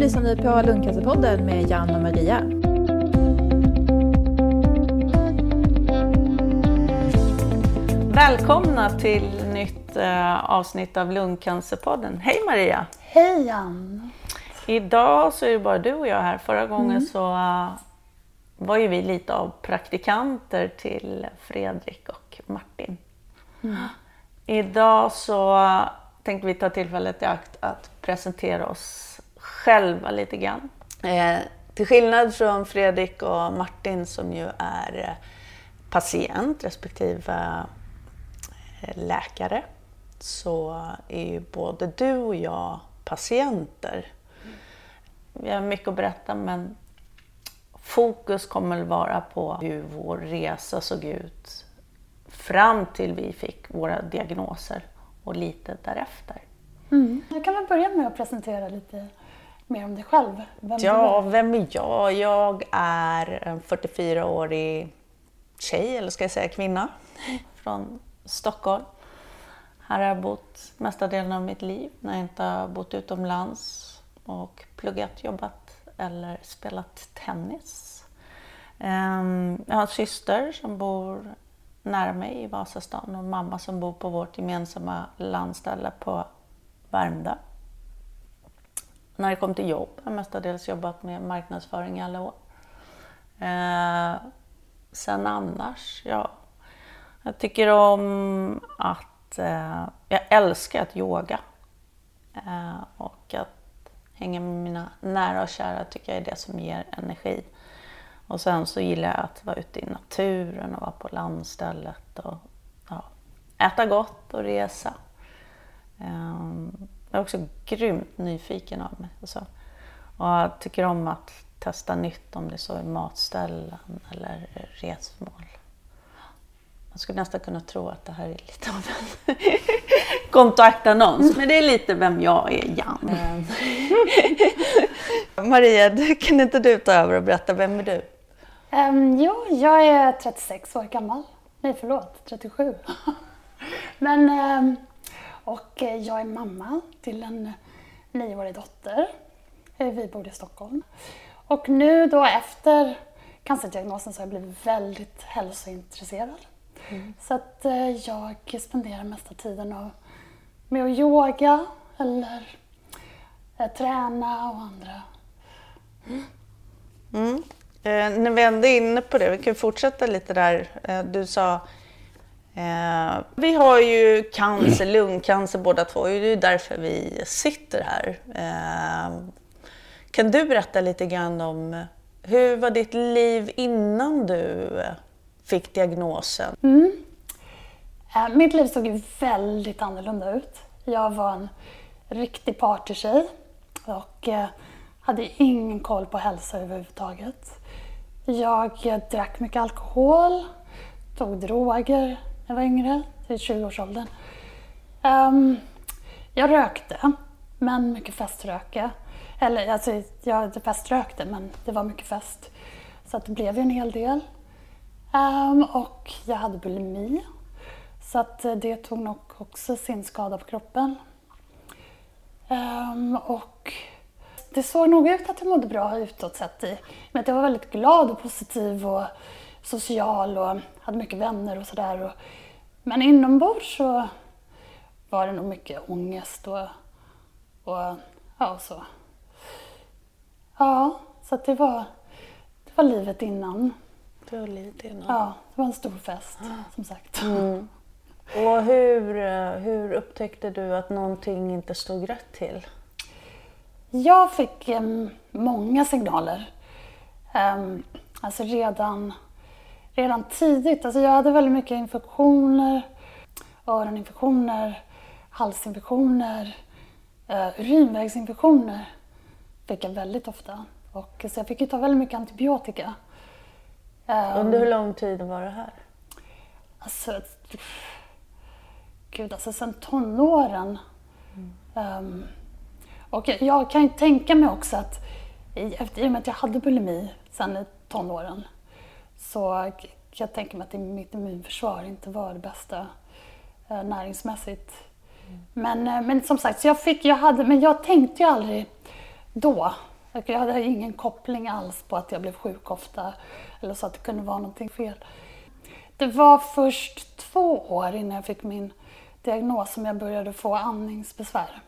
lyssnar nu på Lundcancerpodden med Jan och Maria. Välkomna till nytt eh, avsnitt av Lungcancerpodden. Hej Maria! Hej Jan! Idag så är det bara du och jag här. Förra gången mm. så uh, var ju vi lite av praktikanter till Fredrik och Martin. Mm. Idag så tänkte vi ta tillfället i akt att presentera oss själva lite grann. Eh, till skillnad från Fredrik och Martin som ju är eh, patient respektive eh, läkare så är ju både du och jag patienter. Vi har mycket att berätta men fokus kommer att vara på hur vår resa såg ut fram till vi fick våra diagnoser och lite därefter. Mm. Du kan väl börja med att presentera lite mer om dig själv? Vem ja, vem är jag? Jag är en 44-årig tjej, eller ska jag säga kvinna, från Stockholm. Här har jag bott mesta delen av mitt liv när jag inte har bott utomlands och pluggat, jobbat eller spelat tennis. Ehm, jag har en syster som bor nära mig i Vasastan och mamma som bor på vårt gemensamma landställe på Värmdö. När det kom till jobb har jag mestadels jobbat med marknadsföring i alla år. Eh, sen annars, ja. Jag tycker om att... Eh, jag älskar att yoga. Eh, och att hänga med mina nära och kära tycker jag är det som ger energi. Och sen så gillar jag att vara ute i naturen och vara på landstället och ja, äta gott och resa. Um, jag är också grymt nyfiken av mig. Och, så. och jag tycker om att testa nytt om det så är matställen eller resmål. Man skulle nästan kunna tro att det här är lite av en kontaktannons, men det är lite vem jag är, Jan. Maria, kan inte du ta över och berätta, vem är du? Um, jo, jag är 36 år gammal. Nej, förlåt, 37. Men, um, och jag är mamma till en nioårig dotter. Eh, vi bor i Stockholm. Och nu då efter cancerdiagnosen så har jag blivit väldigt hälsointresserad. Mm. Så att eh, jag spenderar mesta tiden med att yoga eller eh, träna och andra. Mm. Eh, när vi ändå är inne på det, vi kan fortsätta lite där. Eh, du sa eh, vi har ju cancer, lungcancer båda två, det är därför vi sitter här. Eh, kan du berätta lite grann om hur var ditt liv innan du fick diagnosen? Mm. Eh, mitt liv såg ju väldigt annorlunda ut. Jag var en riktig partytjej och eh, hade ingen koll på hälsa överhuvudtaget. Jag drack mycket alkohol, tog droger jag var yngre, i 20-årsåldern. Um, ehm, jag rökte, men mycket feströka. Eller alltså, jag feströkte, men det var mycket fest. Så att det blev ju en hel del. Um, och jag hade bulimi. Så att eh, det tog nog också sin skada på kroppen. Um, och det såg nog ut att jag mådde bra utåt sett. I, men att jag var väldigt glad och positiv och social och hade mycket vänner och sådär. Men inombords så var det nog mycket ångest och, och ja, så. Ja, så det var, det var livet innan. Det var livet innan? Ja, det var en stor fest som sagt. Mm. Och hur, hur upptäckte du att någonting inte stod rätt till? Jag fick um, många signaler. Um, alltså redan, redan tidigt. Alltså jag hade väldigt mycket infektioner, öroninfektioner, halsinfektioner, uh, urinvägsinfektioner fick jag väldigt ofta. Och, så jag fick ju ta väldigt mycket antibiotika. Um, Under hur lång tid var det här? Alltså, gud, alltså sen tonåren. Mm. Um, och jag kan ju tänka mig också att i, efter, i och med att jag hade bulimi sen i tonåren så kan jag tänka mig att mitt immunförsvar inte var det bästa eh, näringsmässigt. Mm. Men, eh, men som sagt, så jag, fick, jag hade, men jag tänkte ju aldrig då Jag hade ingen koppling alls på att jag blev sjuk ofta eller så att det kunde vara någonting fel. Det var först två år innan jag fick min diagnos som jag började få andningsbesvär.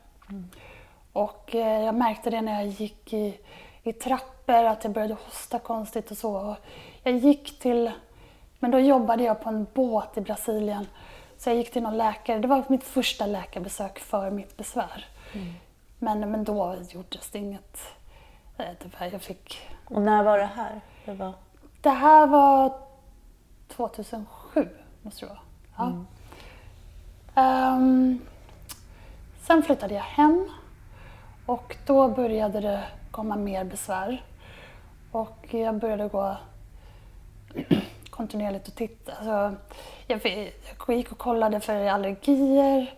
Och eh, jag märkte det när jag gick i, i trappor, att jag började hosta konstigt och så. Och jag gick till, men då jobbade jag på en båt i Brasilien. Så jag gick till någon läkare, det var mitt första läkarbesök för mitt besvär. Men, men då gjordes det inget. eh, Det var, jag fick... Och när var det här? Det var... Det här var 2007, måste det vara. Ja. Ehm, sen flyttade jag hem och då började det komma mer besvär. Och jag började gå kontinuerligt och titta. Alltså, jag jag gick och kollade för allergier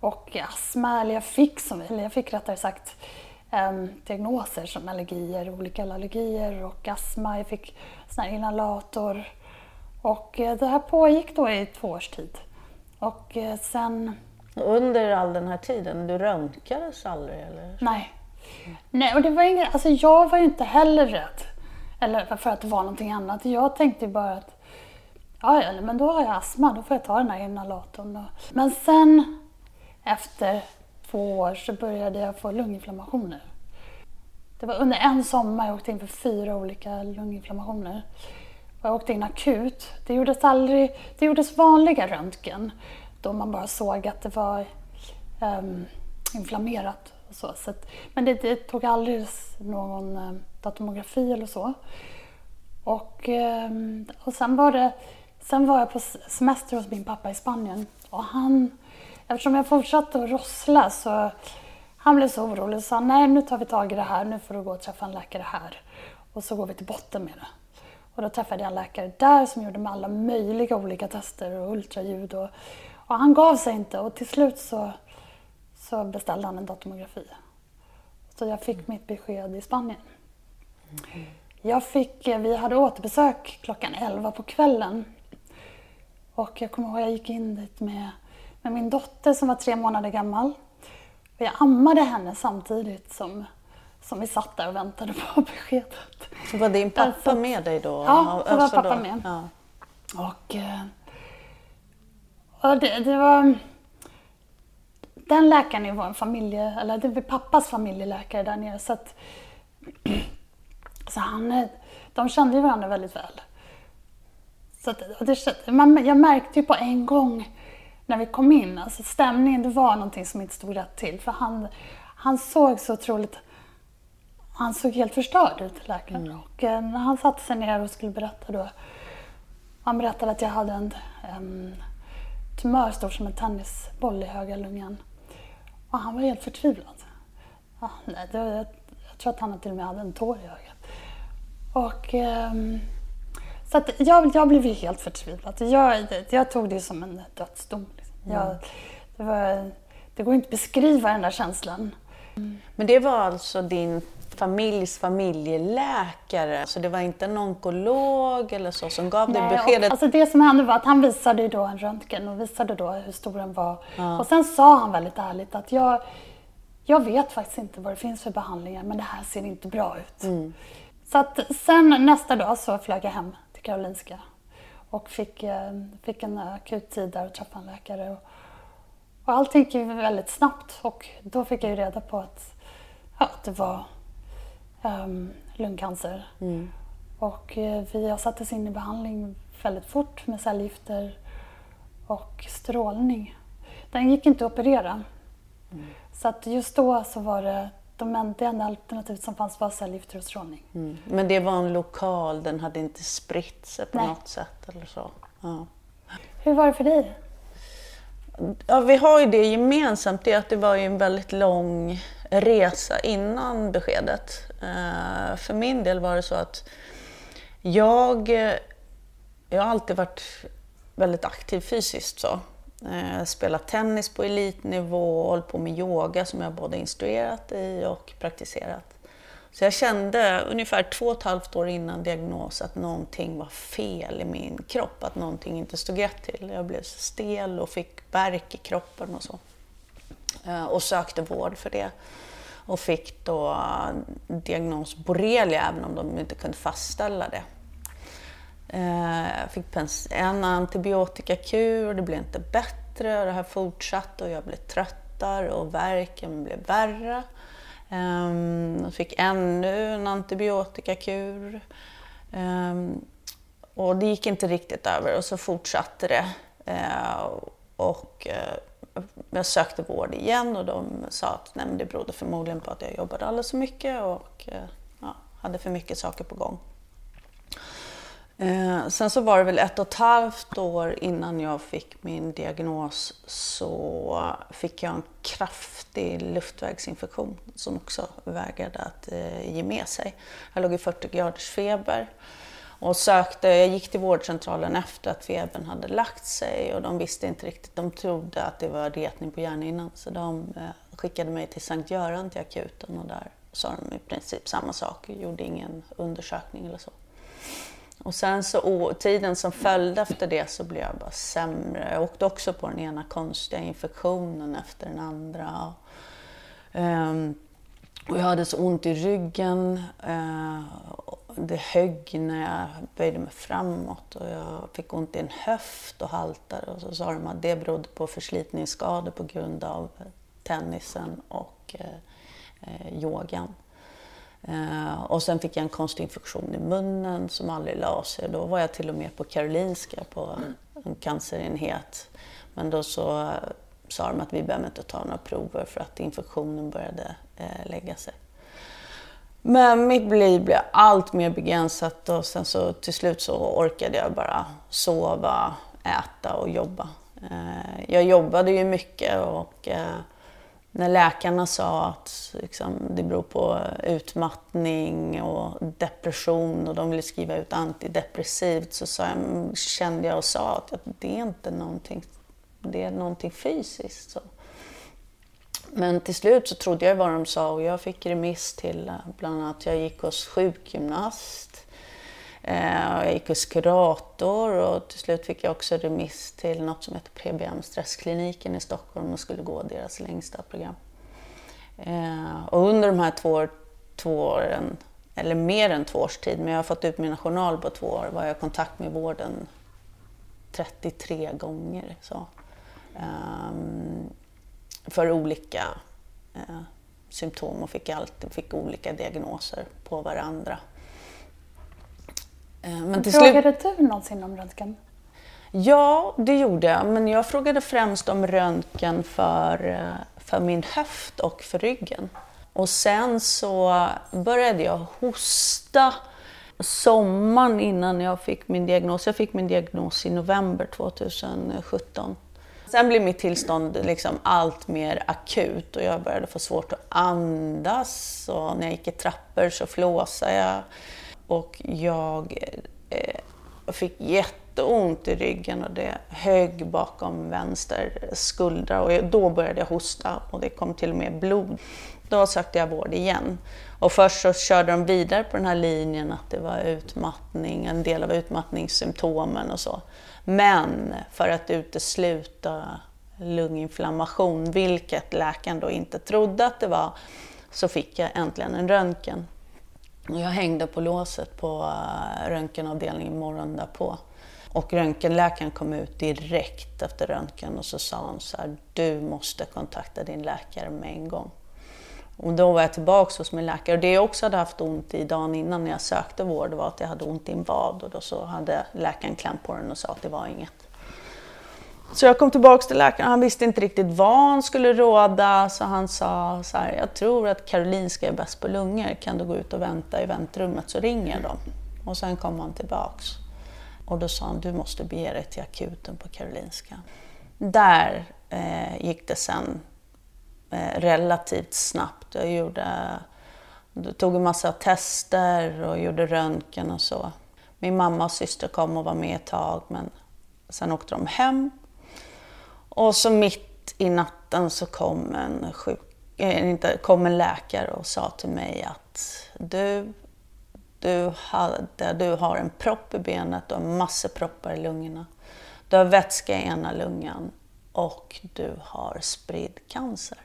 och astma. Eller jag fick, som, eller jag fick rättare sagt em, diagnoser som allergier, olika allergier och astma. Jag fick sån här inhalator. Och eh, det här pågick då i två års tid. Och eh, sen Under all den här tiden, du röntgades aldrig eller? Nej. Nej, och det var inget, alltså jag var ju inte heller rädd. Eller för att det var någonting annat. Jag tänkte ju bara att ja, men då har jag astma, då får jag ta den här inhalatorn. Då. Men sen efter två år så började jag få lunginflammationer. Det var under en sommar jag åkte in för fyra olika lunginflammationer. Och jag åkte in akut. Det gjordes aldrig, det gjordes vanliga röntgen då man bara såg att det var um, inflammerat. Och så. Så att, men det, det tog aldrig någon um, datomografi eller så. Och, ehm, och sen, var det, sen var jag på semester hos min pappa i Spanien. Och han, eftersom jag fortsatte att rossla så han blev så orolig och sa nej nu tar vi tag i det här, nu får du gå och träffa en läkare här. Och så går vi till botten med det. Och då träffade jag en läkare där som gjorde med alla möjliga olika tester och ultraljud. Och, och han gav sig inte och till slut så, så beställde han en datomografi. Så jag fick mitt besked i Spanien. Jag fick, eh, vi hade återbesök klockan 11 på kvällen. Och jag kommer ihåg jag gick in dit med, med min dotter som var tre månader gammal. Och jag ammade henne samtidigt som, som vi satt där och väntade på beskedet. Så var din pappa Alltså- med dig då? Ja, då var Alltså pappa med. Ja. Och, eh, och det, det var... Den läkaren är vår familje, eller det var pappas familjeläkare där nere. Så, att, så han, de kände ju varandra väldigt väl. Så att, det, man, jag märkte ju på en gång när vi kom in, alltså stämningen, det var någonting som inte stod rätt till. För han, han såg så otroligt han såg helt förstörd ut, läkaren. Och eh, när han satte sig ner och skulle berätta då. Han berättade att jag hade en, en tumör stor som en tennisboll i högra lungan. Och han var helt förtvivlad. Ja, nej, det, jag, jag tror att han till och med hade en tår i ögat. Och, ehm, så att jag, jag blev helt förtvivlad. Jag, jag tog det som en dödsdom. Liksom. Jag, det, var, det går inte att beskriva den där känslan. Men det var alltså din familjs familjeläkare? Så det var inte en onkolog eller så som gav dig Nej, beskedet? Och, alltså det som hände var att han visade då en röntgen och visade då hur stor den var. Och sen sa han väldigt ärligt att jag, jag vet faktiskt inte vad det finns för behandlingar men det här ser inte bra ut. Så att sen nästa dag så flög jag hem till Karolinska och fick, eh, fick en akut tid där och träffade en läkare. Och, och allting gick väldigt snabbt och då fick jag ju reda på att, ja, att det var um, lungcancer. Och eh, vi har sattes in i behandling väldigt fort med cellgifter och strålning. Den gick inte att operera. Så att just då så var det de det enda alternativet som fanns var cellgifter och strålning. Mm. Men det var en lokal, den hade inte spritt sig på Nej. något sätt eller så? Ja. Hur var det för dig? Ja, vi har ju det gemensamt, det är att det var ju en väldigt lång resa innan beskedet. Eh, för min del var det så att jag, eh, jag har alltid varit väldigt aktiv fysiskt. Så. Eh, spelat tennis på elitnivå, hållit på med yoga som jag både instruerat i och praktiserat. Så jag kände ungefär två och ett halvt år innan diagnos att någonting var fel i min kropp, att någonting inte stod rätt till. Jag blev stel och fick värk i kroppen och så. Eh, Och sökte vård för det. och fick då eh, diagnos borrelia även om de inte kunde fastställa det. Jag fick en antibiotikakur, det blev inte bättre och det här fortsatte och jag blev tröttare och värken blev värre. Ehm, jag fick ännu en antibiotikakur. Ehm, och det gick inte riktigt över och så fortsatte det. Eh, och jag sökte vård igen och de sa att nej, det berodde förmodligen på att jag jobbade alldeles för mycket och eh, ja, hade för mycket saker på gång. Eh, sen så var det väl ett och ett halvt år innan jag fick min diagnos så fick jag en kraftig luftvägsinfektion som också vägrade att eh, ge med sig. Jag låg i 40 graders feber och sökte, jag gick till vårdcentralen efter att febern hade lagt sig och de visste inte riktigt, de trodde att det var retning på hjärnhinnan så de eh, skickade mig till Sankt Göran till akuten och där sa de i princip samma sak, gjorde ingen undersökning eller så. Och sen så tiden som följde efter det så blev jag bara sämre. Jag åkte också på den ena konstiga infektionen efter den andra. Um, och jag hade så ont i ryggen. Uh, det högg när jag böjde mig framåt och jag fick ont i en höft och haltade. Och så sa de att det berodde på förslitningsskador på grund av tennisen och eh, eh yogan. Eh, och sen fick jag en konstig infektion i munnen som aldrig la sig. Då var jag till och med på Karolinska på en cancerenhet. Men då så eh, sa de att vi behöver inte ta några prover för att infektionen började eh, lägga sig. Men mitt liv blev allt mer begränsat och sen så till slut så orkade jag bara sova, äta och jobba. Eh, jag jobbade ju mycket och eh, när läkarna sa att liksom, det beror på utmattning och depression och de ville skriva ut antidepressivt så sa jag, kände jag och sa att det är inte någonting, det är någonting fysiskt. Så. Men till slut så trodde jag vad de sa och jag fick remiss till eh, bland annat, jag gick hos sjukgymnast, eh, jag gick hos kurator och till slut fick jag också remiss till något som heter PBM Stresskliniken i Stockholm och skulle gå deras längsta program. Eh, och under de här två, två åren, eller mer än två års tid, men jag har fått ut mina journal på två år, var jag i kontakt med vården 33 gånger. Så. Um, för olika uh, symptom och fick, alltid, fick olika diagnoser på varandra. Uh, men till Frågade slut... du någonsin om röntgen? Ja, det gjorde jag, men jag frågade främst om röntgen för uh, för min höft och för ryggen. Och sen så började jag hosta sommaren innan jag fick min diagnos. Jag fick min diagnos i november 2017. Sen blev mitt tillstånd liksom allt mer akut och jag började få svårt att andas och när jag gick i trappor så flåsade jag. Och jag eh, fick jätteont i ryggen och det högg bakom vänster skuldra och då började jag hosta och det kom till och med blod. Då sökte jag vård igen. Och först så körde de vidare på den här linjen att det var utmattning, en del av utmattningssymptomen och så. Men för att utesluta lunginflammation, vilket läkaren då inte trodde att det var, så fick jag äntligen en röntgen. Jag hängde på låset på eh, röntgenavdelningen morgonen därpå. Och röntgenläkaren kom ut direkt efter röntgen och så sa han så här, du måste kontakta din läkare med en gång. Och då var jag tillbaka hos min läkare. Och det jag också hade haft ont i dagen innan när jag sökte vård var att jag hade ont i en vad och då så hade läkaren klämt på den och sa att det var inget. Så jag kom tillbaka till läkaren, han visste inte riktigt vad han skulle råda så han sa så här, jag tror att Karolinska är bäst på lungor, kan du gå ut och vänta i väntrummet så ringer de. Och sen kom han tillbaks. Och då sa han, du måste bege dig till akuten på Karolinska. Där eh, gick det sen eh, relativt snabbt. Jag gjorde, tog en massa tester och gjorde röntgen och så. Min mamma och syster kom och var med ett tag men sen åkte de hem. Och så mitt i natten så kom en, sjuk, äh, inte, kom en läkare och sa till mig att du, du, hade, du har en propp i benet, du har massor proppar i lungorna. Du har vätska i ena lungan och du har spridd cancer.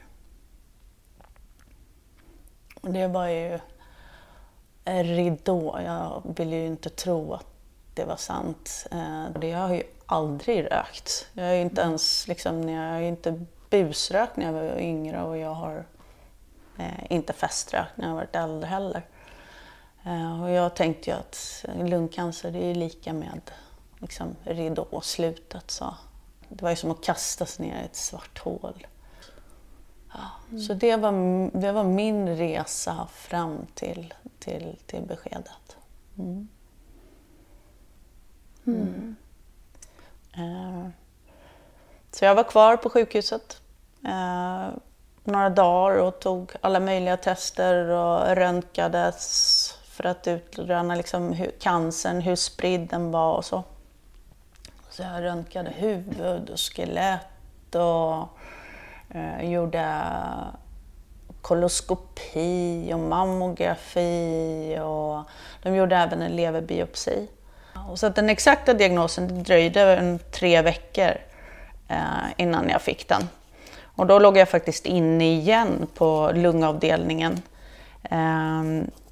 Det var ju en ridå. Jag ville ju inte tro att det var sant. Eh, jag har ju aldrig rökt. Jag är inte ens liksom, jag är inte busrökt när jag var yngre och jag har eh, inte feströkt när jag varit äldre heller. Eh, och jag tänkte ju att lungcancer det är lika med liksom, ridåslutet. Så det var ju som att kastas ner i ett svart hål. Ja. Så det var, det var min resa fram till, till, till beskedet. Mm. Mm. Uh, så jag var kvar på sjukhuset uh, några dagar och tog alla möjliga tester och röntgades för att utröna liksom hur cancern, hur spridd den var och så. Så jag röntgade huvud och skelett och eh, gjorde koloskopi och mammografi och de gjorde även en leverbiopsi. Och så att den exakta diagnosen dröjde en tre veckor eh, innan jag fick den. Och då låg jag faktiskt inne igen på lungavdelningen. Eh,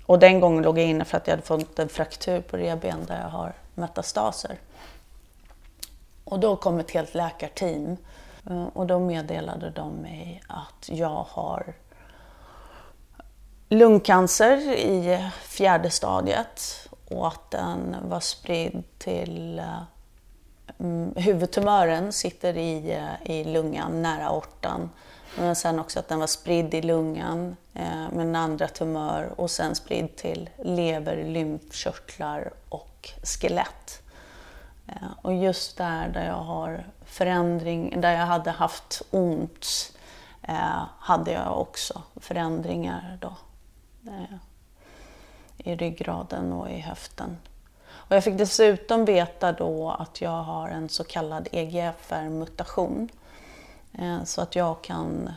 och den gången låg jag inne för att jag hade fått en fraktur på revben där jag har metastaser. Och då kom ett helt läkarteam eh, och då meddelade de mig att jag har lungcancer i fjärde stadiet och att den var spridd till eh, mm, huvudtumören sitter i, eh, i lungan nära aortan. Men sen också att den var spridd i lungan eh, med en andra tumör och sen spridd till lever, lymfkörtlar och skelett. Eh, och just där, där jag har förändring, där jag hade haft ont, eh, hade jag också förändringar då. Eh, I ryggraden och i höften. Och jag fick dessutom veta då att jag har en så kallad EGFR-mutation. Eh, så att jag kan,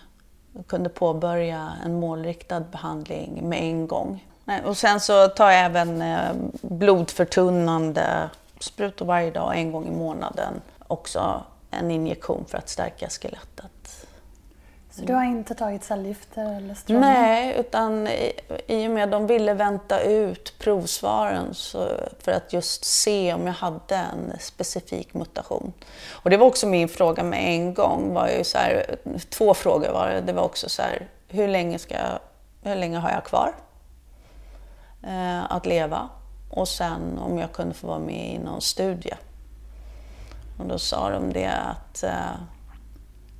kunde påbörja en målriktad behandling med en gång. Och sen så tar jag även eh, blodförtunnande sprutor varje dag, en gång i månaden. Också en injektion för att stärka skelettet. Så du har inte tagit cellgifter eller strålning? Nej, utan i, i och med att de ville vänta ut provsvaren så, för att just se om jag hade en specifik mutation. Och det var också min fråga med en gång. Var ju så här, två frågor var det. Det var också så här, hur länge, ska jag, hur länge har jag kvar eh, att leva? och sen om jag kunde få vara med i någon studie. Och då sa de det att, eh,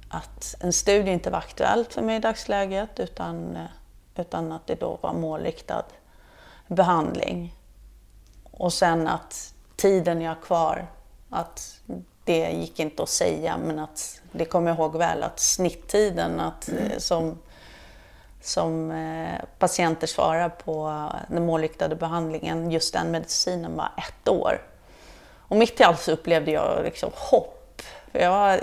att en studie inte var aktuellt för mig i dagsläget utan, eh, utan att det då var målriktad behandling. Och sen att tiden jag har kvar, att det gick inte att säga men att det kommer jag ihåg väl att snitttiden att, mm. som som eh, patienter svarar på den målriktade behandlingen, just den medicinen var ett år. Och mitt i allt så upplevde jag liksom hopp. För jag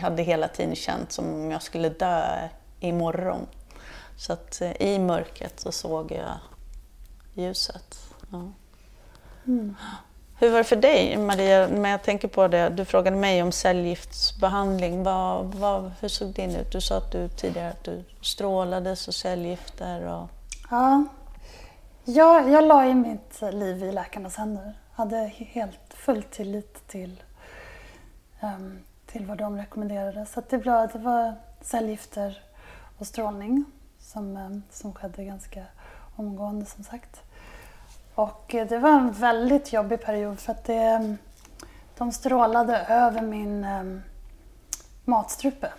hade hela tiden känt som om jag skulle dö imorgon. Så att eh, i mörkret så såg jag ljuset. Ja. Mm. Hur var det för dig, Maria, när jag tänker på det? Du frågade mig om cellgiftsbehandling. Vad, vad, hur såg din ut? Du sa att du tidigare att du strålades och cellgifter. Och... Ja, jag, jag la i mitt liv i läkarnas händer. Hade helt full tillit till, um, till vad de rekommenderade. Så det, var, det var cellgifter och strålning som, um, som skedde ganska omgående som sagt. Och eh, det var en väldigt jobbig period för att det, ehm, de strålade över min um, matstrupe.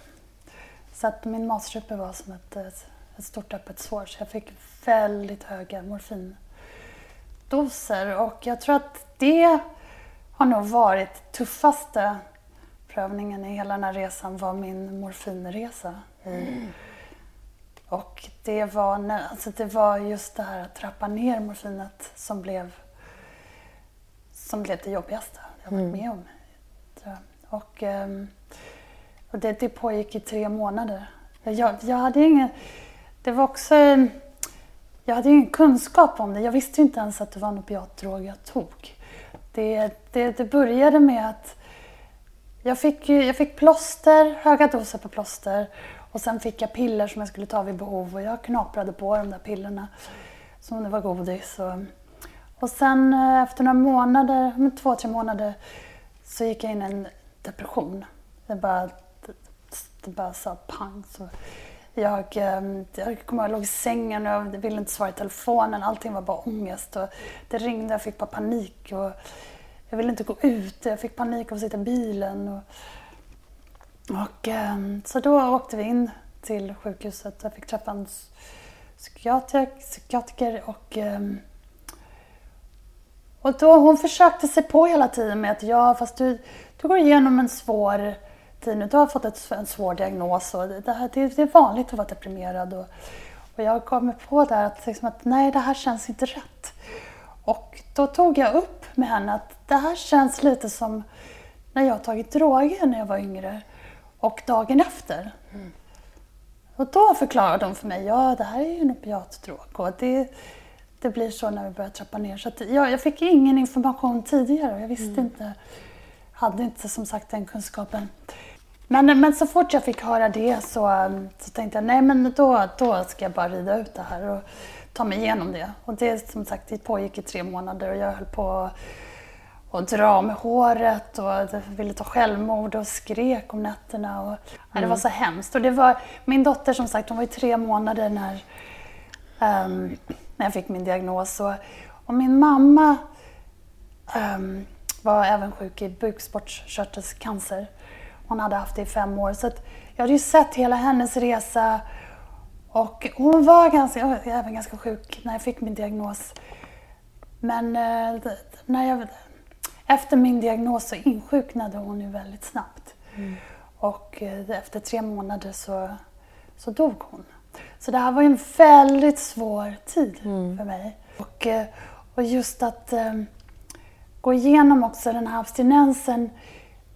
Så att min matstrupe var som ett, ett, stort öppet sår så jag fick väldigt höga morfindoser och jag tror att det har nog varit tuffaste prövningen i hela den här resan var min morfinresa. Mm. Och det var, alltså det var just det här att trappa ner morfinet som blev, som blev det jobbigaste jag varit mm. med om. Och, ehm, och det, det pågick i tre månader. Jag, jag hade ingen, det var också, jag hade ingen kunskap om det. Jag visste inte ens att det var en opiatdrog jag tog. Det, det, det började med att jag fick, jag fick plåster, höga doser på plåster Och sen fick jag piller som jag skulle ta vid behov och jag knaprade på de där pillerna som om det var godis. Och, och sen eh, efter några månader, två, tre månader, så gick jag in i en depression. Det bara, det bara sa pang. Så jag, ehm, jag kommer ihåg, jag låg i sängen och jag ville inte svara i telefonen. Allting var bara ångest. Och det ringde, och jag fick bara panik. Och jag ville inte gå ut, jag fick panik av att sitta i bilen. Och, och, ehm, så då åkte vi in till sjukhuset. Jag fick träffa en psykiatriker och, ehm, och då, hon försökte sig på hela tiden med att ja, fast du, du går igenom en svår nu. Du har fått ett, en svår diagnos och det, det, det är vanligt att vara deprimerad. Och, och jag kom på där att, liksom att nej, det här känns inte rätt. Och då tog jag upp med henne att det här känns lite som när jag tagit droger när jag var yngre och dagen efter. Mm. Och då förklarade de för mig, ja det här är ju en opiatdrog och det, det blir så när vi börjar trappa ner. Så att, ja, jag fick ingen information tidigare och jag visste mm. inte, hade inte som sagt den kunskapen. Men, men så fort jag fick höra det så, så tänkte jag, nej men då, då ska jag bara rida ut det här och ta mig igenom det. Och det som sagt, det pågick i tre månader och jag höll på och dra med håret och ville ta självmord och skrek om nätterna. Och, mm. Det var så hemskt. Och det var, min dotter som sagt, hon var ju tre månader när, um, när jag fick min diagnos. Och, och min mamma um, var även sjuk i bukspottkörtelcancer. Hon hade haft det i fem år. Så jag hade ju sett hela hennes resa och hon var ganska, även ganska sjuk när jag fick min diagnos. Men eh, när jag, efter min diagnos så insjuknade hon ju väldigt snabbt. Mm. Och eh, efter tre månader så, så dog hon. Så det här var en väldigt svår tid mm. för mig. Och, eh, och just att um, gå igenom också den här abstinensen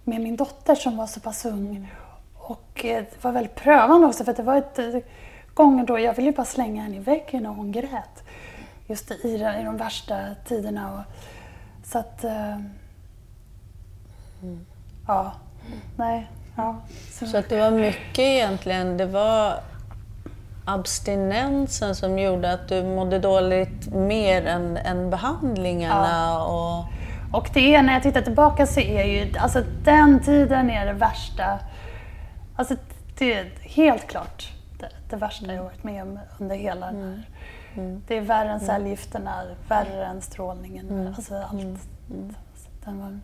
med min dotter som var så pass ung. Och eh, det var väldigt prövande också för det var ett eh, gånger då jag ville bara slänga henne i väggen och hon grät. Just i, i de värsta tiderna. Och, så att... Uh, mm. Ja. Nej. Ja. Så. så att det var mycket egentligen, det var abstinensen som gjorde att du mådde dåligt mer än, än behandlingarna? Ja. Och... Och det är, när jag tittar tillbaka så är ju, alltså den tiden är det värsta. Alltså det är helt klart det, det värsta jag varit med om under hela mm. den här. Mm. Det är värre än mm. cellgifterna, värre än strålningen. Mm. Alltså allt. Mm. mm. Den var en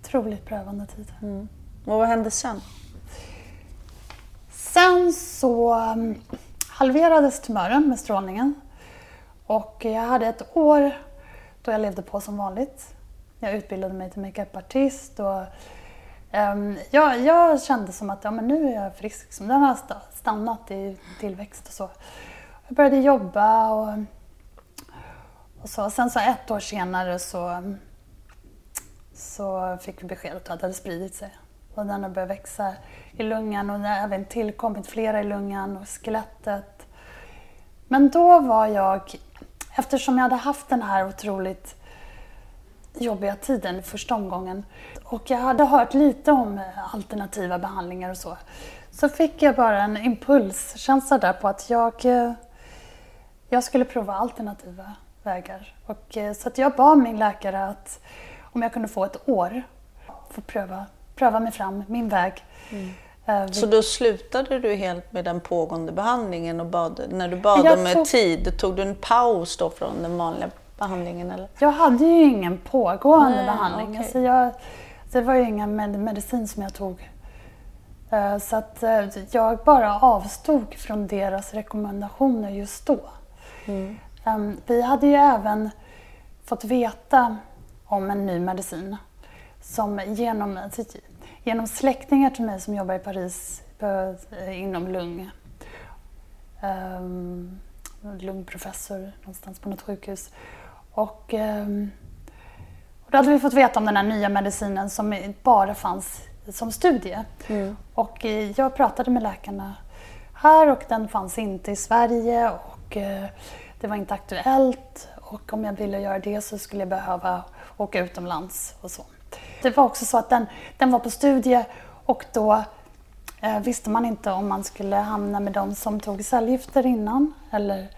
otroligt prövande tid. Mm. Och vad hände sen? Sen så halverades tumören med strålningen. Och jag hade ett år då jag levde på som vanligt. Jag utbildade mig till makeupartist och ehm, um, jag, jag, kände som att ja, men nu är jag frisk. Liksom. Den har stannat i tillväxt och så. Jag började jobba och, och så. Sen så ett år senare så, så fick vi beskedet att det hade spridit sig. Och den har börjat växa i lungan och det har även tillkommit flera i lungan och skelettet. Men då var jag, eftersom jag hade haft den här otroligt jobbiga tiden första omgången och jag hade hört lite om alternativa behandlingar och så. Så fick jag bara en impulskänsla där på att jag, eh, jag skulle prova alternativa vägar. Och, eh, så att jag bad min läkare att om jag kunde få ett år få pröva, pröva mig fram, min väg. Mm. Så då slutade du helt med den pågående behandlingen och bad, när du bad om tog... tid, tog du en paus då från den vanliga behandlingen? Eller? Jag hade ju ingen pågående Nej, behandling. Okay. Alltså jag, det var ju ingen med medicin som jag tog. Uh, så att uh, jag bara avstod från deras rekommendationer just då. Mm. Um, vi hade ju även fått veta om en ny medicin som genom, genom släktingar till mig som jobbar i Paris uh, inom lung um, lungprofessor någonstans på något sjukhus och, ehm, och då hade vi fått veta om den här nya medicinen som bara fanns som studie. Mm. Och eh, jag pratade med läkarna här och den fanns inte i Sverige och eh, det var inte aktuellt. Och om jag ville göra det så skulle jag behöva åka utomlands och så. Det var också så att den, den var på studie och då eh, visste man inte om man skulle hamna med de som tog cellgifter innan. Eller,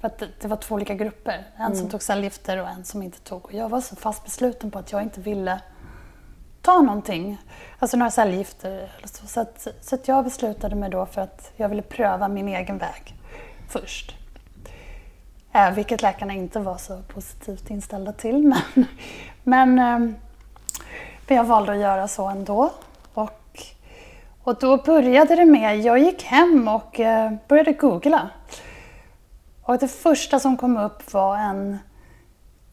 för att det, det var två olika grupper. En som tog cellgifter och en som inte tog. Och jag var så fast besluten på att jag inte ville ta någonting. Alltså några cellgifter. Så så, att, så att jag beslutade mig då för att jag ville pröva min egen väg först. Eh, vilket läkarna inte var så positivt inställda till. Men, men, eh, men jag valde att göra så ändå. Och, och då började det med, jag gick hem och eh, började googla. Och det första som kom upp var en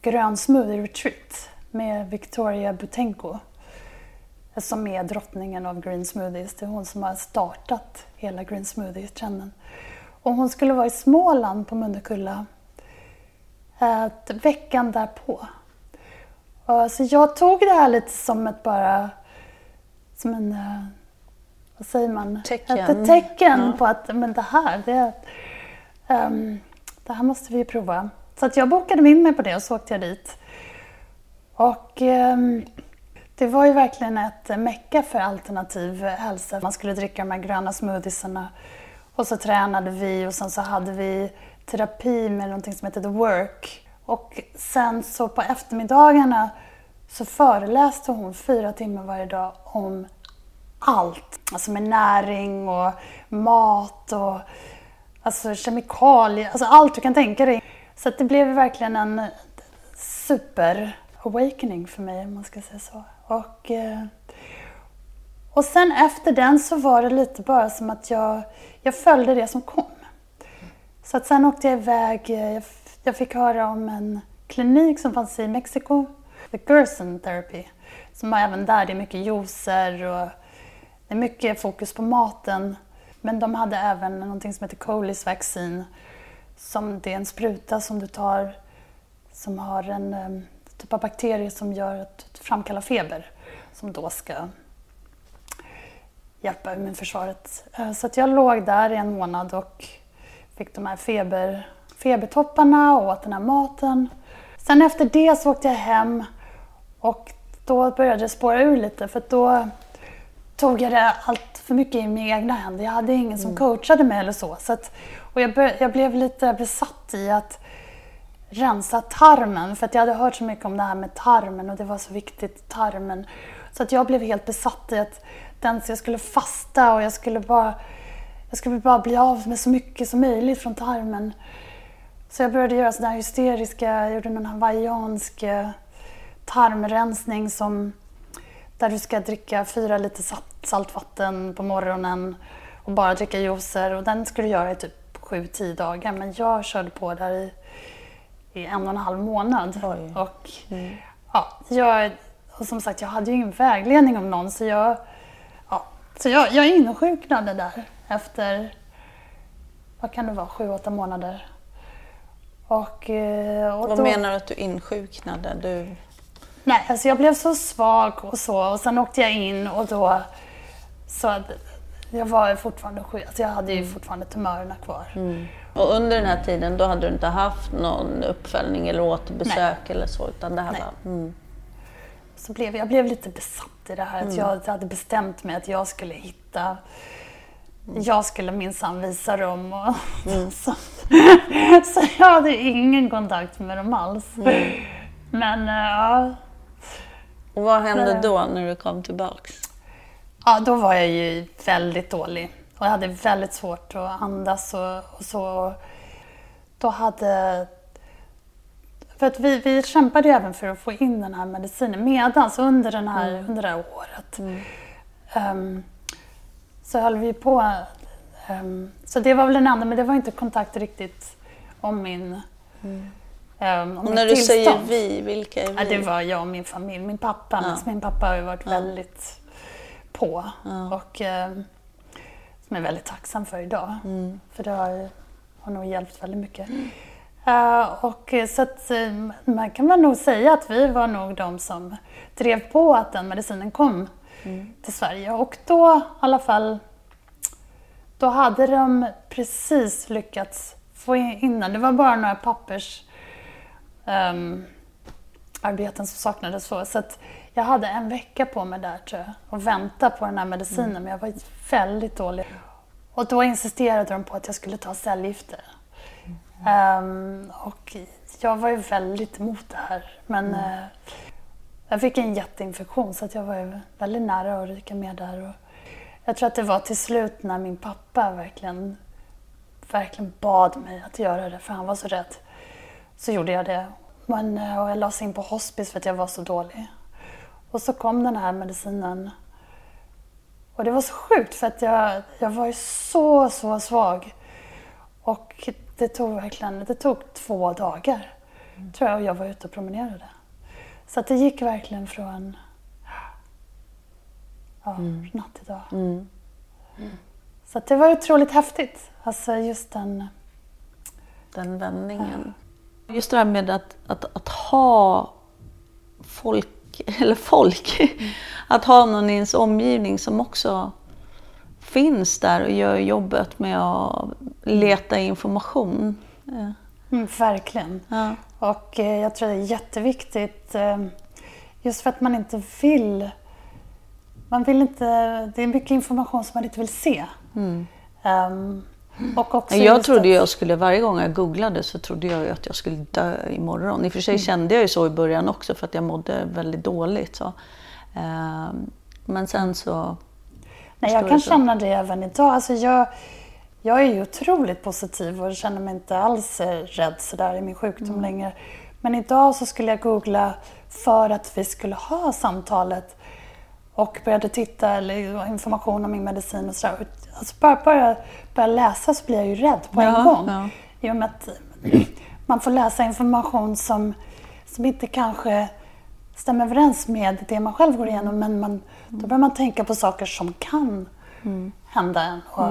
grön smoothie retreat med Victoria Butenko som är drottningen av green smoothies. Det är hon som har startat hela green smoothie-trenden. Och hon skulle vara i Småland på Mundekulla eh, veckan därpå. Så jag tog det här lite som ett bara, som en, eh, vad säger man? Tecken. Ett, tecken Ja. på att men det här, det, ehm, det här måste vi ju prova. Så att jag bokade in mig på det och så åkte jag dit. Och eh, det var ju verkligen ett mecka för alternativ hälsa. Man skulle dricka de här gröna smoothiesarna och så tränade vi och sen så hade vi terapi med någonting som heter The Work. Och sen så på eftermiddagarna så föreläste hon fyra timmar varje dag om allt. Alltså med näring och mat och alltså kemikalier, alltså allt du kan tänka dig. Så att det blev verkligen en super awakening för mig om man ska säga så. Och, eh, och sen efter den så var det lite bara som att jag, jag följde det som kom. Så att sen åkte jag iväg, eh, jag, jag fick höra om en klinik som fanns i Mexiko, The Gerson Therapy. Som var även där, det är mycket juicer och det är mycket fokus på maten. Men de hade även någonting som heter Colis vaccin. Som det är en spruta som du tar som har en ehm, typ av bakterie som gör att du framkallar feber. Som då ska hjälpa immunförsvaret. Eh, så att jag låg där i en månad och fick de här feber, febertopparna och åt den här maten. Sen efter det så åkte jag hem och då började det spåra ur lite för då tog jag det allt för mycket i mina egna händer. Jag hade ingen som coachade mig eller så. så att, och jag, bör, jag blev lite besatt i att rensa tarmen. För att jag hade hört så mycket om det här med tarmen och det var så viktigt, tarmen. Så att jag blev helt besatt i att den, jag skulle fasta och jag skulle bara jag skulle bara bli av med så mycket som möjligt från tarmen. Så jag började göra sådär hysteriska, jag gjorde någon hawaiiansk eh, tarmrensning som där du ska dricka fyra liter salt, saltvatten på morgonen och bara dricka juicer. Och den skulle du göra i typ 7-10 dagar. Men jag körde på där i, i en och en halv månad. Oj. Och, ja, jag, och som sagt, jag hade ju ingen vägledning om någon så jag, ja, så jag, jag insjuknade där efter, vad kan det vara, 7-8 månader. Och, eh, och Vad då- menar du att du insjuknade? Du... Nej, alltså jag blev så svag och så och sen åkte jag in och då så att jag var fortfarande sjuk. Alltså jag hade ju fortfarande tumörerna kvar. Och under den här tiden då hade du inte haft någon uppföljning eller återbesök eller så utan det här Nej. var... Mm. Så blev, jag blev lite besatt i det här att jag hade bestämt mig att jag skulle hitta jag skulle minsann visa dem. Och, så, så jag hade ingen kontakt med dem alls. Men eh, ja, Och vad hände Nej. då när du kom tillbaks? Ja, då var jag ju väldigt dålig. Och jag hade väldigt svårt att andas och, och så. Då hade... För att vi, vi kämpade ju även för att få in den här medicinen medans under, den här, under det här året. Ehm, så höll vi på. ehm, så det var väl den enda, men det var inte kontakt riktigt om min, ehm, om Och när du säger tillstånd. vi, vilka är vi? Ja, det var jag och min familj. Min pappa, Ja. alltså min pappa har ju varit väldigt på och eh, som jag är väldigt tacksam för idag. Mm. För det har, har nog hjälpt väldigt mycket. Eh, och eh, så att man kan väl nog säga att vi var nog de som drev på att den medicinen kom Mm. till Sverige. Och då i alla fall, då hade de precis lyckats få in den. Det var bara några pappers ehm, arbeten som saknades. Så, så Jag hade en vecka på mig där tror jag och vänta på den här medicinen men jag var väldigt dålig. Och då insisterade de på att jag skulle ta cellgifter. Ehm, och jag var ju väldigt emot det här. Men eh, jag fick en jätteinfektion så att jag var ju väldigt nära att ryka med där. Och jag tror att det var till slut när min pappa verkligen, verkligen bad mig att göra det för han var så rädd. Så gjorde jag det. Men, eh, och jag lades in på hospice för att jag var så dålig. Och så kom den här medicinen. Och det var så sjukt för att jag, jag var ju så, så svag. Och det tog verkligen, det tog två dagar tror jag och jag var ute och promenerade. Så att det gick verkligen från ja, natt till dag. Mm. Så att det var otroligt häftigt. Alltså just den... Den vändningen. Just det här med att, att, att ha folk, eller folk, att ha någon i ens omgivning som också finns där och gör jobbet med att leta information. Eh, Mm, verkligen. Ja. Och eh, jag tror det är jätteviktigt eh, just för att man inte vill... Man vill inte... Det är mycket information som man inte vill se. Ehm, och också Jag trodde jag skulle, varje gång jag googlade så trodde jag att jag skulle dö imorgon. I och för sig kände jag ju så i början också för att jag mådde väldigt dåligt. Så. Ehm, Men sen så... Nej, jag kan så? känna det även idag. Alltså jag, jag är ju otroligt positiv och känner mig inte alls eh, rädd sådär i min sjukdom Mm. längre. Men idag så skulle jag googla för att vi skulle ha samtalet och började titta eller information om min medicin och sådär. Alltså bara börja, börja läsa så blir jag ju rädd på en Ja, gång. ja. I och med att man får läsa information som, som inte kanske stämmer överens med det man själv går igenom. Men man, då börjar man tänka på saker som kan hända en. Och,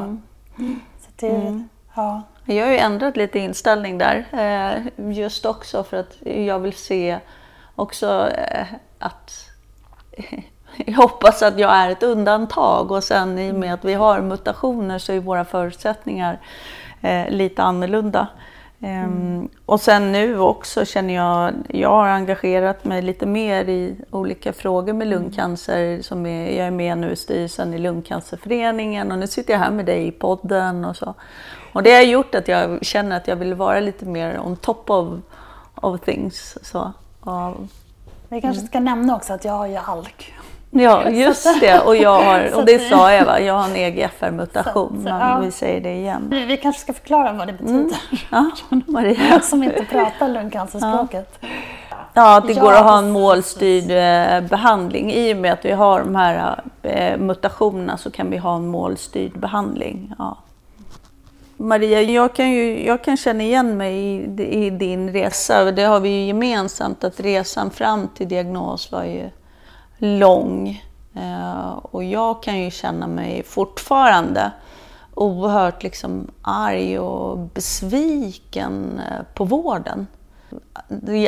så det, ja. Jag har ju ändrat lite inställning där. eh, Just också för att jag vill se också eh, att jag hoppas att jag är ett undantag och sen i och med att vi har mutationer så är våra förutsättningar eh, lite annorlunda. Ehm, Och sen nu också känner jag, jag har engagerat mig lite mer i olika frågor med lungcancer. Som är, jag är med nu i styrelsen i Lungcancerföreningen och nu sitter jag här med dig i podden och så. Och det har gjort att jag känner att jag vill vara lite mer on top of, of things. Så. Och, Vi kanske ska nämna också att jag har ju ALK. Ja, just det. Och, jag har, och det sa jag, va? jag har en EGFR-mutation, Så- så, men ja. vi säger det igen. Vi, vi kanske ska förklara vad det betyder. Ja, Maria. Som inte pratar lungcancerspråket. Ja, att det går att ha en målstyrd eh, behandling. I och med att vi har de här eh, mutationerna så kan vi ha en målstyrd behandling. Ja. Maria, jag kan, ju, jag kan känna igen mig i, i din resa. Det har vi ju gemensamt, att resan fram till diagnos var ju lång. Eh, och jag kan ju känna mig fortfarande oerhört liksom arg och besviken eh, på vården.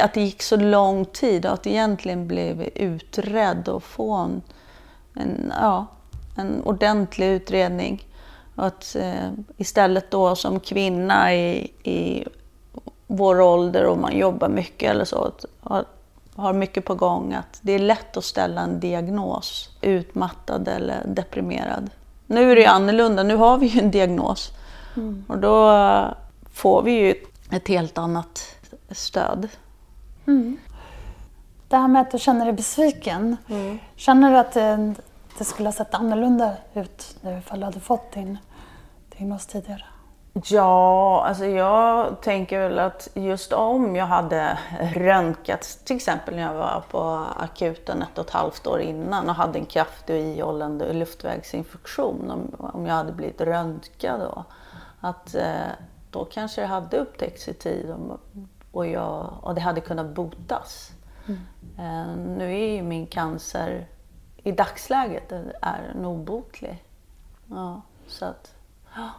Att det gick så lång tid och att egentligen blev utredd och få en, en, ja, en ordentlig utredning. Och att eh, istället då som kvinna i, i vår ålder och man jobbar mycket eller så, att, har, mycket på gång, att det är lätt att ställa en diagnos, utmattad eller deprimerad. Nu är det ju annorlunda, nu har vi ju en diagnos och då eh, får vi ju ett helt annat stöd. Det här med att du känner dig besviken. Känner du att det, det skulle ha sett annorlunda ut nu ifall du hade fått din diagnos tidigare? Ja, alltså jag tänker väl att just om jag hade röntgats, till exempel när jag var på akuten ett och ett halvt år innan och hade en kraftig och ihållande luftvägsinfektion, om, om jag hade blivit röntgad då, att eh, då kanske det hade upptäckts i tid och, och, jag, och det hade kunnat botas. Eh, nu är ju min cancer i dagsläget är en obotlig. Ja, så att, ja.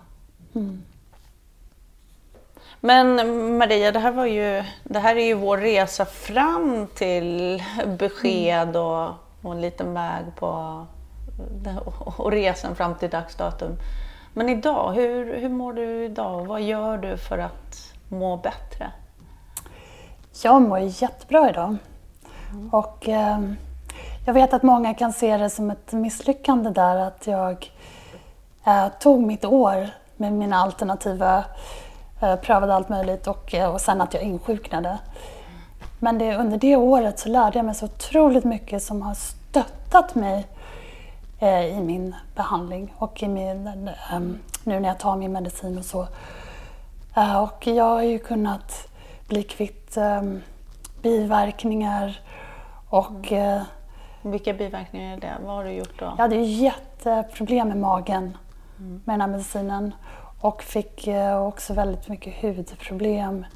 Men Maria, det här, var ju, det här är ju vår resa fram till besked och, och en liten väg på och resan fram till dagsdatum. Men idag, hur, hur mår du idag? Vad gör du för att må bättre? Jag mår jättebra idag. Och eh, jag vet att många kan se det som ett misslyckande där att jag eh, tog mitt år med mina alternativa, eh, prövade allt möjligt och, eh, och sen att jag insjuknade. Men det, under det året så lärde jag mig så otroligt mycket som har stöttat mig eh, i min behandling och i min, eh, nu när jag tar min medicin och så. Eh, och jag har ju kunnat bli kvitt ehm, biverkningar och mm. Vilka biverkningar är det? Vad har du gjort då? Jag hade jätteproblem med magen mm. med den här medicinen och fick också väldigt mycket hudproblem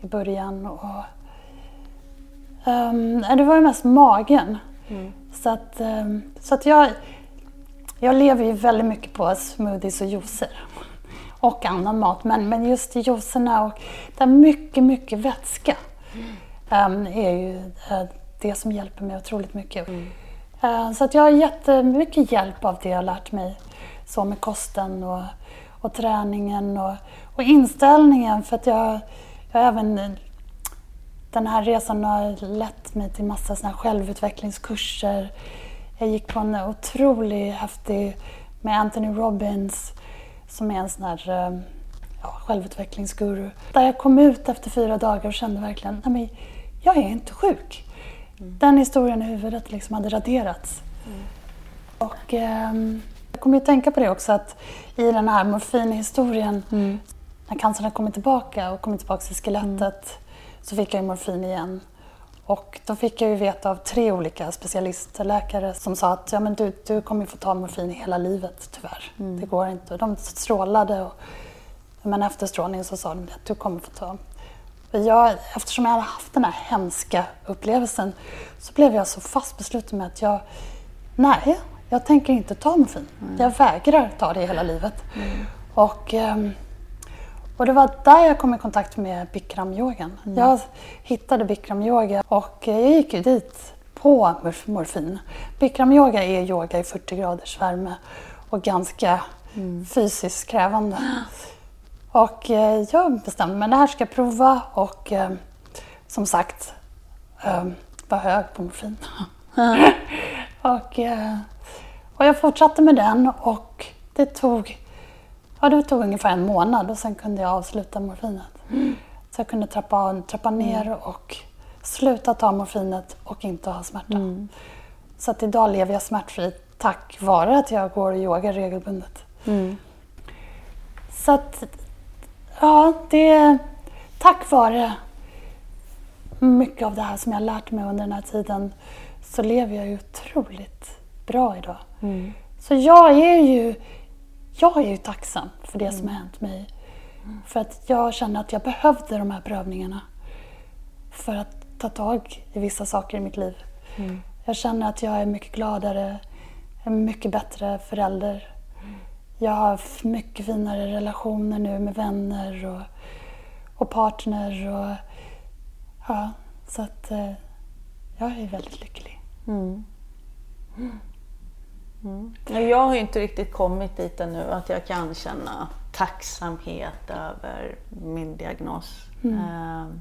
i början. Och, um, det var ju mest magen. Mm. Så att, um, så att jag, jag lever ju väldigt mycket på smoothies och juicer och annan mat. Men, men just juicerna och det är mycket, mycket vätska um, är ju uh, det som hjälper mig otroligt mycket. Mm. Uh, så att jag har jättemycket hjälp av det jag har lärt mig. Så med kosten och, och träningen och, och inställningen. För att jag, jag även den här resan har lett mig till massa såna självutvecklingskurser. Jag gick på en otroligt häftig med Anthony Robbins som är en sån här eh, ja, självutvecklingsguru. Där jag kom ut efter fyra dagar och kände verkligen, men jag är inte sjuk. Mm. Den historien i huvudet liksom hade raderats. Mm. Och eh, jag kommer att tänka på det också att i den här morfinhistorien, mm. när cancern har kommit tillbaka och kommit tillbaka till skelettet, så fick jag morfin igen. Och då fick jag ju veta av tre olika specialistläkare som sa att ja, men du, du kommer få ta morfin hela livet tyvärr. Mm. Det går inte. De strålade och men efter strålningen så sa de att du kommer få ta. Jag, eftersom jag hade haft den här hemska upplevelsen så blev jag så fast besluten med att jag, nej, jag tänker inte ta morfin. Mm. Jag vägrar ta det hela livet. Mm. Och, um, och det var där jag kom i kontakt med bikramyogan. Mm. Jag hittade bikramyoga och jag gick ju dit på morfin. Bikramyoga är yoga i 40 graders värme och ganska mm. fysiskt krävande. Och eh, jag bestämde mig, det här ska jag prova och eh, som sagt eh, var hög på morfin. och, eh, och jag fortsatte med den och det tog Ja, det tog ungefär en månad och sen kunde jag avsluta morfinet. Mm. Så jag kunde trappa, trappa ner mm. och sluta ta morfinet och inte ha smärta. Mm. Så att idag lever jag smärtfri tack vare att jag går och yogar regelbundet. Mm. Så att, ja, det är tack vare mycket av det här som jag lärt mig under den här tiden så lever jag ju otroligt bra idag. Mm. Så jag är ju jag är ju tacksam för det som har hänt mig. För att jag känner att jag behövde de här prövningarna för att ta tag i vissa saker i mitt liv. Mm. Jag känner att jag är mycket gladare, en mycket bättre förälder. Jag har mycket finare relationer nu med vänner och, och partner. Och, ja, så att eh, jag är väldigt lycklig. Mm. Mm. Jag har inte riktigt kommit dit ännu att jag kan känna tacksamhet över min diagnos. Mm. Ehm,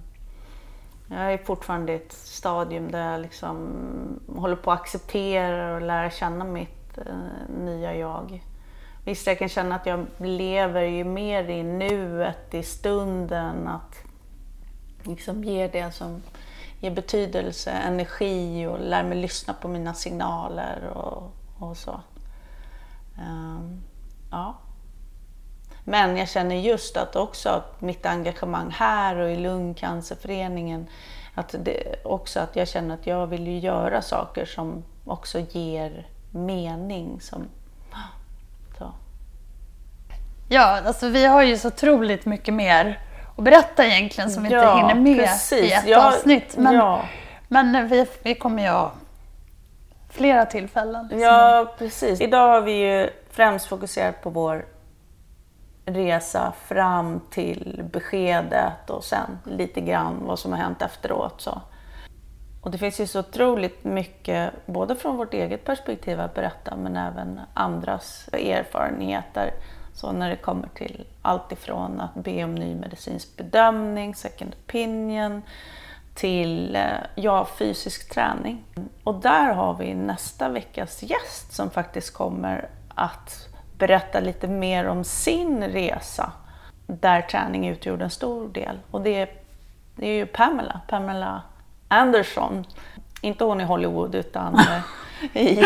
jag är fortfarande i ett stadium där jag liksom håller på att acceptera och lära känna mitt eh, nya jag. Visst, jag kan känna att jag lever ju mer i nuet, i stunden, att liksom ge det som ger betydelse, energi och lär mig lyssna på mina signaler och och så. Um, ja. Men jag känner just att också att mitt engagemang här och i Lungcancerföreningen, att det, också att jag känner att jag vill ju göra saker som också ger mening. Som, så. Ja, alltså vi har ju så otroligt mycket mer att berätta egentligen som vi ja, inte hinner med precis. i ett ja, avsnitt. Men, ja. men vi, vi kommer ju flera tillfällen. Liksom. Ja, precis. Idag har vi ju främst fokuserat på vår resa fram till beskedet och sen lite grann vad som har hänt efteråt. Så. Och det finns ju så otroligt mycket, både från vårt eget perspektiv att berätta, men även andras erfarenheter. Så när det kommer till allt ifrån att be om ny medicinsk bedömning, second opinion, till eh, ja, fysisk träning. Och där har vi nästa veckas gäst som faktiskt kommer att berätta lite mer om sin resa där träning utgjorde en stor del. Och det är, det är ju Pamela, Pamela Anderson. Inte hon i Hollywood utan eh, i,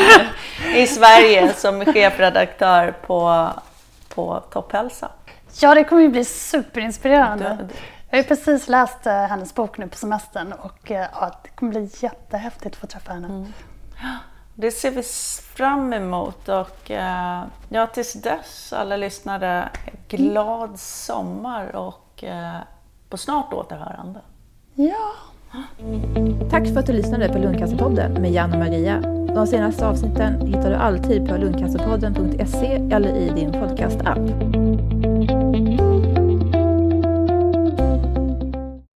i Sverige som är chefredaktör på, på Topphälsa. Ja, det kommer ju bli superinspirerande. Jag har precis läst eh, hennes bok nu på semestern och eh, ja, det kommer bli jättehäftigt att få träffa henne. Mm. Det ser vi fram emot och eh, ja, tills dess alla lyssnare, glad sommar och på snart återhörande. Ja. Tack för att du lyssnade på Lundcancerpodden med Jan och Maria. De senaste avsnitten hittar du alltid på lundcancerpodden.se eller i din podcastapp.